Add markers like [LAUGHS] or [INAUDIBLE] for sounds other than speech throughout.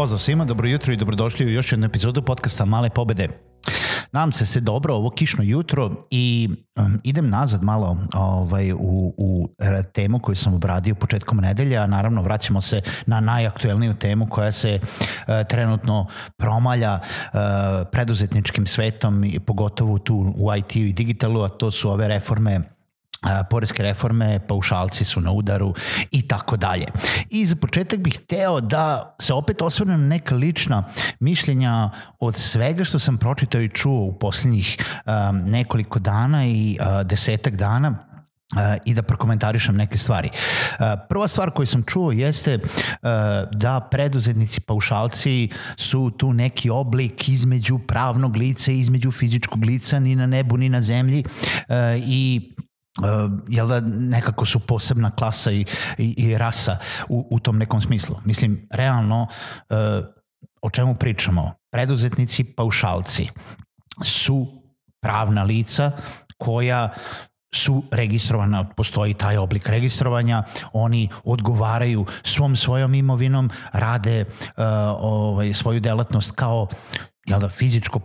Pozdrav svima, dobro jutro i dobrodošli u još jednu epizodu podcasta Male pobede. Nadam se se dobro ovo kišno jutro i um, idem nazad malo ovaj, u, u temu koju sam obradio početkom nedelje, a naravno vraćamo se na najaktuelniju temu koja se uh, trenutno promalja uh, preduzetničkim svetom i pogotovo tu u IT i digitalu, a to su ove reforme poreske reforme, paušalci su na udaru i tako dalje. I za početak bih hteo da se opet osvrnem neka lična mišljenja od svega što sam pročitao i čuo u poslednjih um, nekoliko dana i uh, desetak dana i da prokomentarišem neke stvari. Prva stvar koju sam čuo jeste da preduzetnici paušalci su tu neki oblik između pravnog lica i između fizičkog lica ni na nebu ni na zemlji i uh, jel da nekako su posebna klasa i, i, i rasa u, u tom nekom smislu. Mislim, realno, uh, o čemu pričamo? Preduzetnici, paušalci su pravna lica koja su registrovana, postoji taj oblik registrovanja, oni odgovaraju svom svojom imovinom, rade uh, ovaj, svoju delatnost kao jel da, fizičko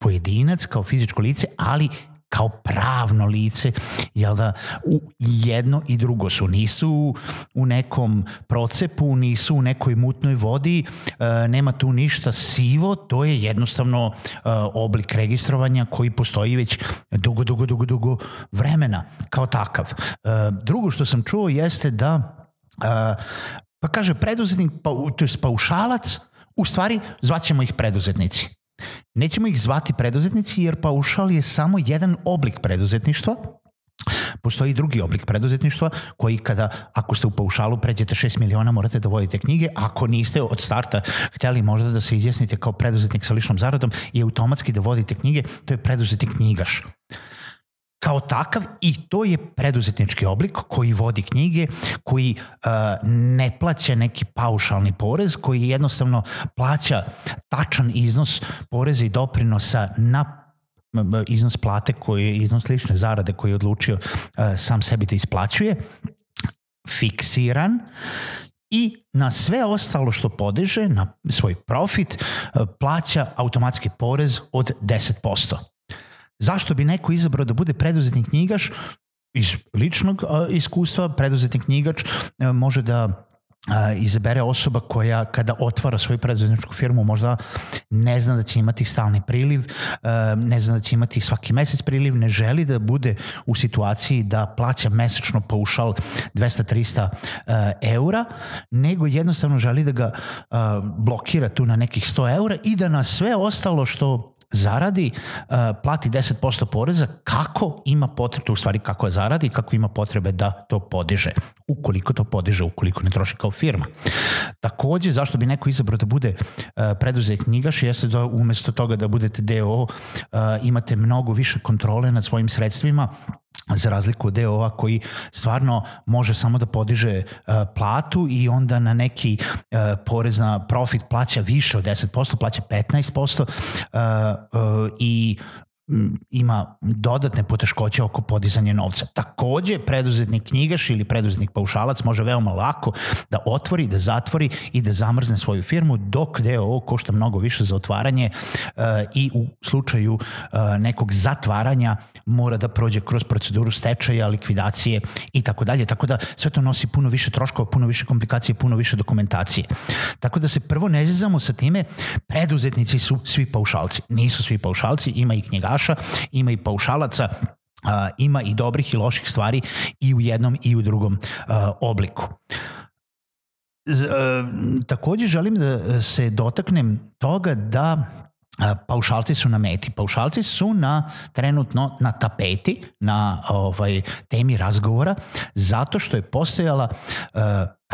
pojedinac, kao fizičko lice, ali kao pravno lice, jel da, u jedno i drugo su, nisu u nekom procepu, nisu u nekoj mutnoj vodi, e, nema tu ništa sivo, to je jednostavno e, oblik registrovanja koji postoji već dugo, dugo, dugo, dugo vremena kao takav. E, drugo što sam čuo jeste da pa kaže preduzetnik, pa, to je paušalac, u stvari zvaćemo ih preduzetnici. Nećemo ih zvati preduzetnici jer paušal je samo jedan oblik preduzetništva, Postoji drugi oblik preduzetništva koji kada, ako ste u paušalu pređete 6 miliona, morate da vodite knjige. Ako niste od starta hteli možda da se izjasnite kao preduzetnik sa ličnom zaradom i automatski da vodite knjige, to je preduzetnik knjigaš kao takav i to je preduzetnički oblik koji vodi knjige, koji uh, ne plaća neki paušalni porez, koji jednostavno plaća tačan iznos poreza i doprinosa na iznos plate koji je iznos lične zarade koji je odlučio uh, sam sebi da isplaćuje fiksiran i na sve ostalo što podiže, na svoj profit, uh, plaća automatski porez od 10%. Zašto bi neko izabrao da bude preduzetnik knjigaš? Iz ličnog iskustva preduzetnik knjigač e, može da izabere osoba koja kada otvara svoju preduzetničku firmu možda ne zna da će imati stalni priliv, ne zna da će imati svaki mesec priliv, ne želi da bude u situaciji da plaća mesečno paušal 200-300 eura, nego jednostavno želi da ga blokira tu na nekih 100 eura i da na sve ostalo što zaradi, uh, plati 10% poreza, kako ima potrebe, u stvari kako je zaradi, kako ima potrebe da to podiže, ukoliko to podiže, ukoliko ne troši kao firma. Takođe, zašto bi neko izabrao da bude uh, preduzet knjigaš, jeste da umesto toga da budete DO, uh, imate mnogo više kontrole nad svojim sredstvima, za razliku od DO-a koji stvarno može samo da podiže uh, platu i onda na neki uh, porez na profit plaća više od 10%, plaća 15% uh, uh, i ima dodatne poteškoće oko podizanja novca. Takođe, preduzetnik knjigaš ili preduzetnik paušalac može veoma lako da otvori, da zatvori i da zamrzne svoju firmu, dok deo košta mnogo više za otvaranje uh, i u slučaju uh, nekog zatvaranja mora da prođe kroz proceduru stečaja, likvidacije i tako dalje. Tako da sve to nosi puno više troškova, puno više komplikacije, puno više dokumentacije. Tako da se prvo ne zizamo sa time, preduzetnici su svi paušalci. Nisu svi paušalci, ima i knjigaša, ima i paušalaca, ima i dobrih i loših stvari i u jednom i u drugom obliku. Z, takođe želim da se dotaknem toga da paušalci su na meti. Paušalci su na trenutno na tapeti, na ovaj temi razgovora zato što je postojala uh,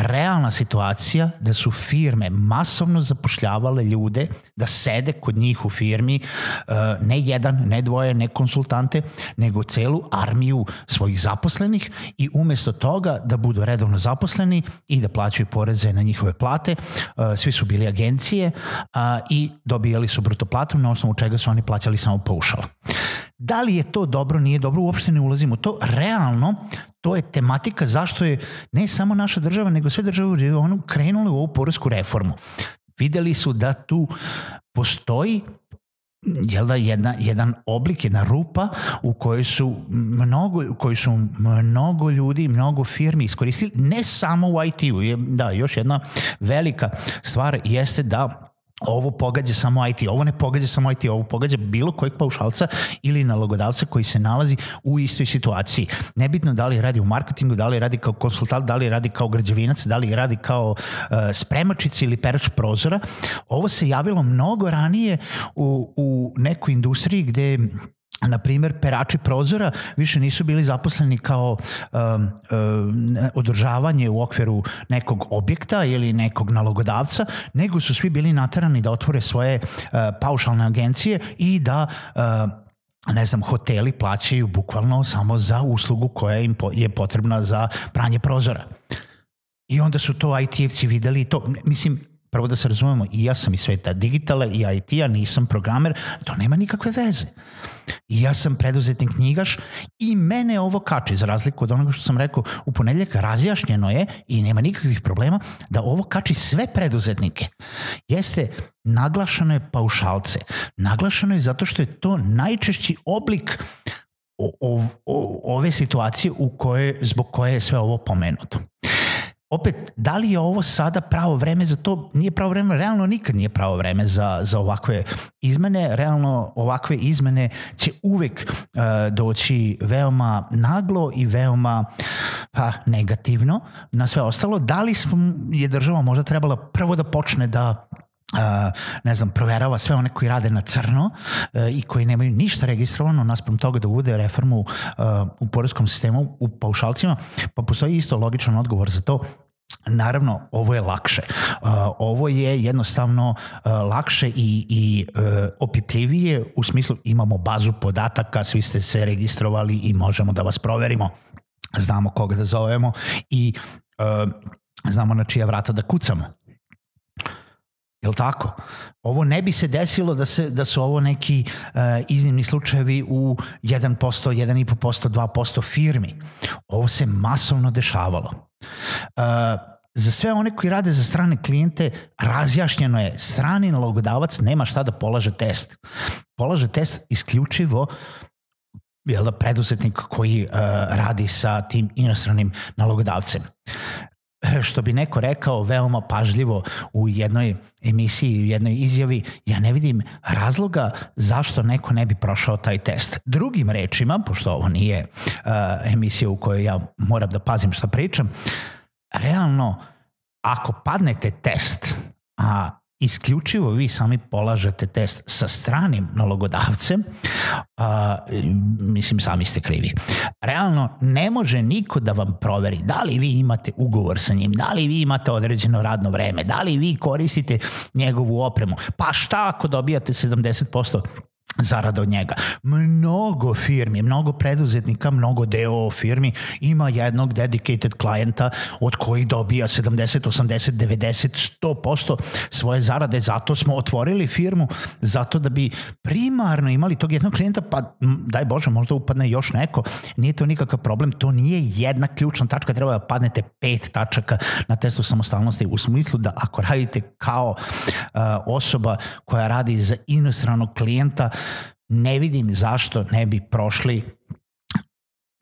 realna situacija da su firme masovno zapošljavale ljude da sede kod njih u firmi uh, ne jedan, ne dvoje, ne konsultante, nego celu armiju svojih zaposlenih i umesto toga da budu redovno zaposleni i da plaćaju poreze na njihove plate, uh, svi su bili agencije i dobijali su bruto platu na osnovu čega su oni plaćali samo paušal. Da li je to dobro, nije dobro, uopšte ne ulazimo. To realno, to je tematika zašto je ne samo naša država, nego sve države u regionu krenule u ovu poresku reformu. Videli su da tu postoji jel da, jedna, jedan oblik, jedna rupa u kojoj su mnogo, u kojoj su mnogo ljudi, mnogo firmi iskoristili, ne samo u IT-u. Da, još jedna velika stvar jeste da ovo pogađa samo IT, ovo ne pogađa samo IT, ovo pogađa bilo kojeg paušalca ili nalogodavca koji se nalazi u istoj situaciji. Nebitno da li radi u marketingu, da li radi kao konsultant, da li radi kao građevinac, da li radi kao uh, spremačica ili perač prozora. Ovo se javilo mnogo ranije u, u nekoj industriji gde na primer, perači prozora više nisu bili zaposleni kao um, um, održavanje u okviru nekog objekta ili nekog nalogodavca, nego su svi bili natarani da otvore svoje uh, paušalne agencije i da uh, ne znam, hoteli plaćaju bukvalno samo za uslugu koja im je potrebna za pranje prozora. I onda su to IT-evci videli to, mislim, prvo da se razumemo, i ja sam iz sveta digitala i IT-a, nisam programer, to nema nikakve veze. I ja sam preduzetnik knjigaš i mene ovo kači, za razliku od onoga što sam rekao u ponedljak, razjašnjeno je i nema nikakvih problema da ovo kači sve preduzetnike. Jeste, naglašano je paušalce. Naglašano je zato što je to najčešći oblik o, o, o, ove situacije u koje, zbog koje je sve ovo pomenuto opet, da li je ovo sada pravo vreme za to? Nije pravo vreme, realno nikad nije pravo vreme za, za ovakve izmene. Realno ovakve izmene će uvek uh, doći veoma naglo i veoma pa, negativno na sve ostalo. Da li smo, je država možda trebala prvo da počne da Uh, ne znam, proverava sve one koji rade na crno uh, i koji nemaju ništa registrovano naspram toga da uvode reformu uh, u poreskom sistemu u paušalcima, pa postoji isto logičan odgovor za to Naravno, ovo je lakše. Uh, ovo je jednostavno uh, lakše i, i uh, opipljivije u smislu imamo bazu podataka, svi ste se registrovali i možemo da vas proverimo. Znamo koga da zovemo i znamo na čija vrata da kucamo. Jel tako? Ovo ne bi se desilo da, se, da su ovo neki uh, iznimni slučajevi u 1%, 1,5%, 2% firmi. Ovo se masovno dešavalo. Uh, za sve one koji rade za strane klijente razjašnjeno je strani nalogodavac nema šta da polaže test. Polaže test isključivo jel da, preduzetnik koji uh, radi sa tim inostranim nalogodavcem [LAUGHS] što bi neko rekao veoma pažljivo u jednoj emisiji, u jednoj izjavi, ja ne vidim razloga zašto neko ne bi prošao taj test. Drugim rečima, pošto ovo nije uh, emisija u kojoj ja moram da pazim šta pričam, realno, ako padnete test, a isključivo vi sami polažete test sa stranim nalogodavcem, a, mislim sami ste krivi. Realno ne može niko da vam proveri da li vi imate ugovor sa njim, da li vi imate određeno radno vreme, da li vi koristite njegovu opremu. Pa šta ako dobijate 70% zarada od njega. Mnogo firmi, mnogo preduzetnika, mnogo deo firmi ima jednog dedicated klijenta od kojih dobija 70, 80, 90, 100% svoje zarade. Zato smo otvorili firmu, zato da bi primarno imali tog jednog klijenta, pa daj Bože, možda upadne još neko. Nije to nikakav problem, to nije jedna ključna tačka, treba da padnete pet tačaka na testu samostalnosti u smislu da ako radite kao uh, osoba koja radi za inostranog klijenta, ne vidim zašto ne bi prošli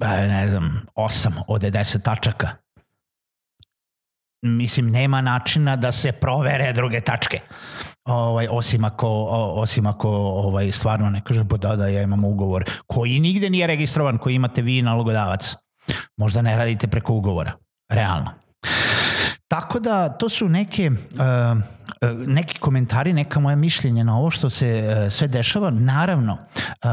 e, ne znam, 8 od 10 tačaka. mislim, nema načina da se provere druge tačke. Ovaj, osim ako, osim ako ovaj, stvarno ne kaže, da, da, ja imam ugovor koji nigde nije registrovan, koji imate vi nalogodavac. Možda ne radite preko ugovora. Realno. Tako da to su neke uh, neki komentari, neka moja mišljenja na ovo što se uh, sve dešava. Naravno, uh,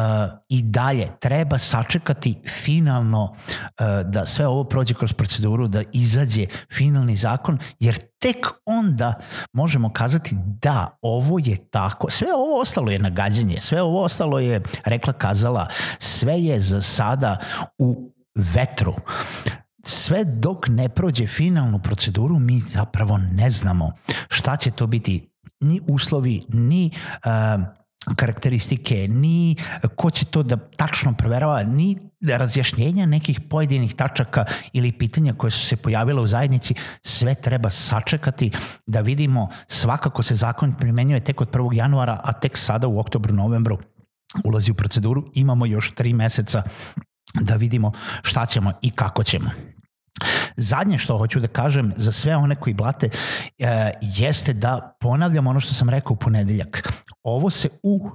i dalje treba sačekati finalno uh, da sve ovo prođe kroz proceduru, da izađe finalni zakon, jer tek onda možemo kazati da ovo je tako. Sve ovo ostalo je nagađanje, sve ovo ostalo je rekla kazala, sve je za sada u vetru sve dok ne prođe finalnu proceduru mi zapravo ne znamo šta će to biti ni uslovi, ni uh, karakteristike, ni ko će to da tačno proverava, ni razjašnjenja nekih pojedinih tačaka ili pitanja koje su se pojavile u zajednici, sve treba sačekati da vidimo svakako se zakon primenjuje tek od 1. januara, a tek sada u oktobru, novembru ulazi u proceduru, imamo još tri meseca da vidimo šta ćemo i kako ćemo. Zadnje što hoću da kažem za sve one koji blate e, jeste da ponavljam ono što sam rekao u ponedeljak. Ovo se u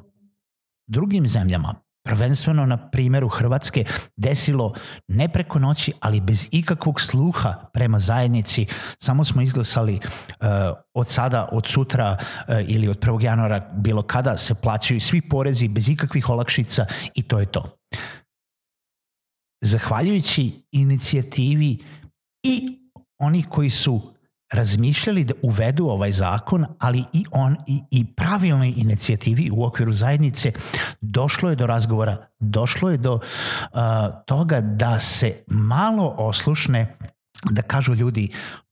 drugim zemljama, prvenstveno na primjeru Hrvatske, desilo ne preko noći, ali bez ikakvog sluha prema zajednici. Samo smo izglasali uh, od sada, od sutra uh, ili od 1. januara bilo kada se plaćaju svi porezi bez ikakvih olakšica i to je to zahvaljujući inicijativi i oni koji su razmišljali da uvedu ovaj zakon, ali i on i, i pravilnoj inicijativi u okviru zajednice došlo je do razgovora, došlo je do uh, toga da se malo oslušne, da kažu ljudi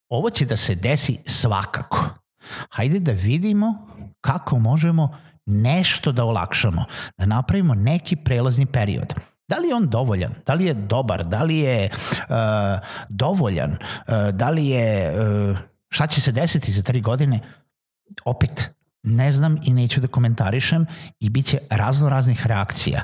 ovo će da se desi svakako. Hajde da vidimo kako možemo nešto da olakšamo, da napravimo neki prelazni period. Da li je on dovoljan? Da li je dobar? Da li je uh, dovoljan? Uh, da li je... Uh, šta će se desiti za tri godine? Opet, ne znam i neću da komentarišem i bit će razno raznih reakcija.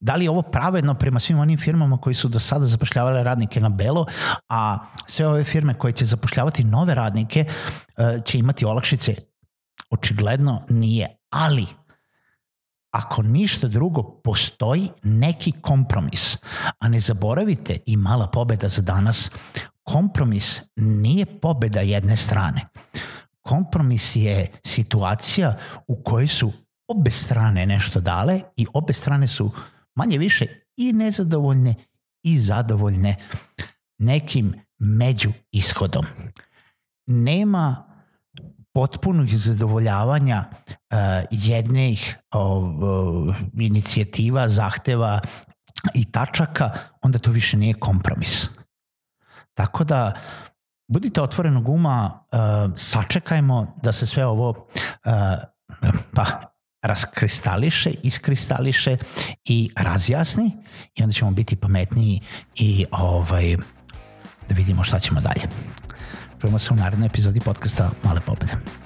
Da li je ovo pravedno prema svim onim firmama koji su do sada zapošljavale radnike na belo, a sve ove firme koje će zapošljavati nove radnike će imati olakšice? Očigledno nije, ali ako ništa drugo, postoji neki kompromis. A ne zaboravite i mala pobeda za danas, kompromis nije pobeda jedne strane. Kompromis je situacija u kojoj su obe strane nešto dale i obe strane su manje više i nezadovoljne i zadovoljne nekim među ishodom. Nema potpunog zadovoljavanja uh, jednih uh, inicijativa, zahteva i tačaka, onda to više nije kompromis. Tako da budite otvorenog uma, uh, sačekajmo da se sve ovo uh, pa raskristališe, iskristališe i razjasni i onda ćemo biti pametniji i ovaj da vidimo šta ćemo dalje. Čujemo se u narednoj epizodi podcasta Male pobede.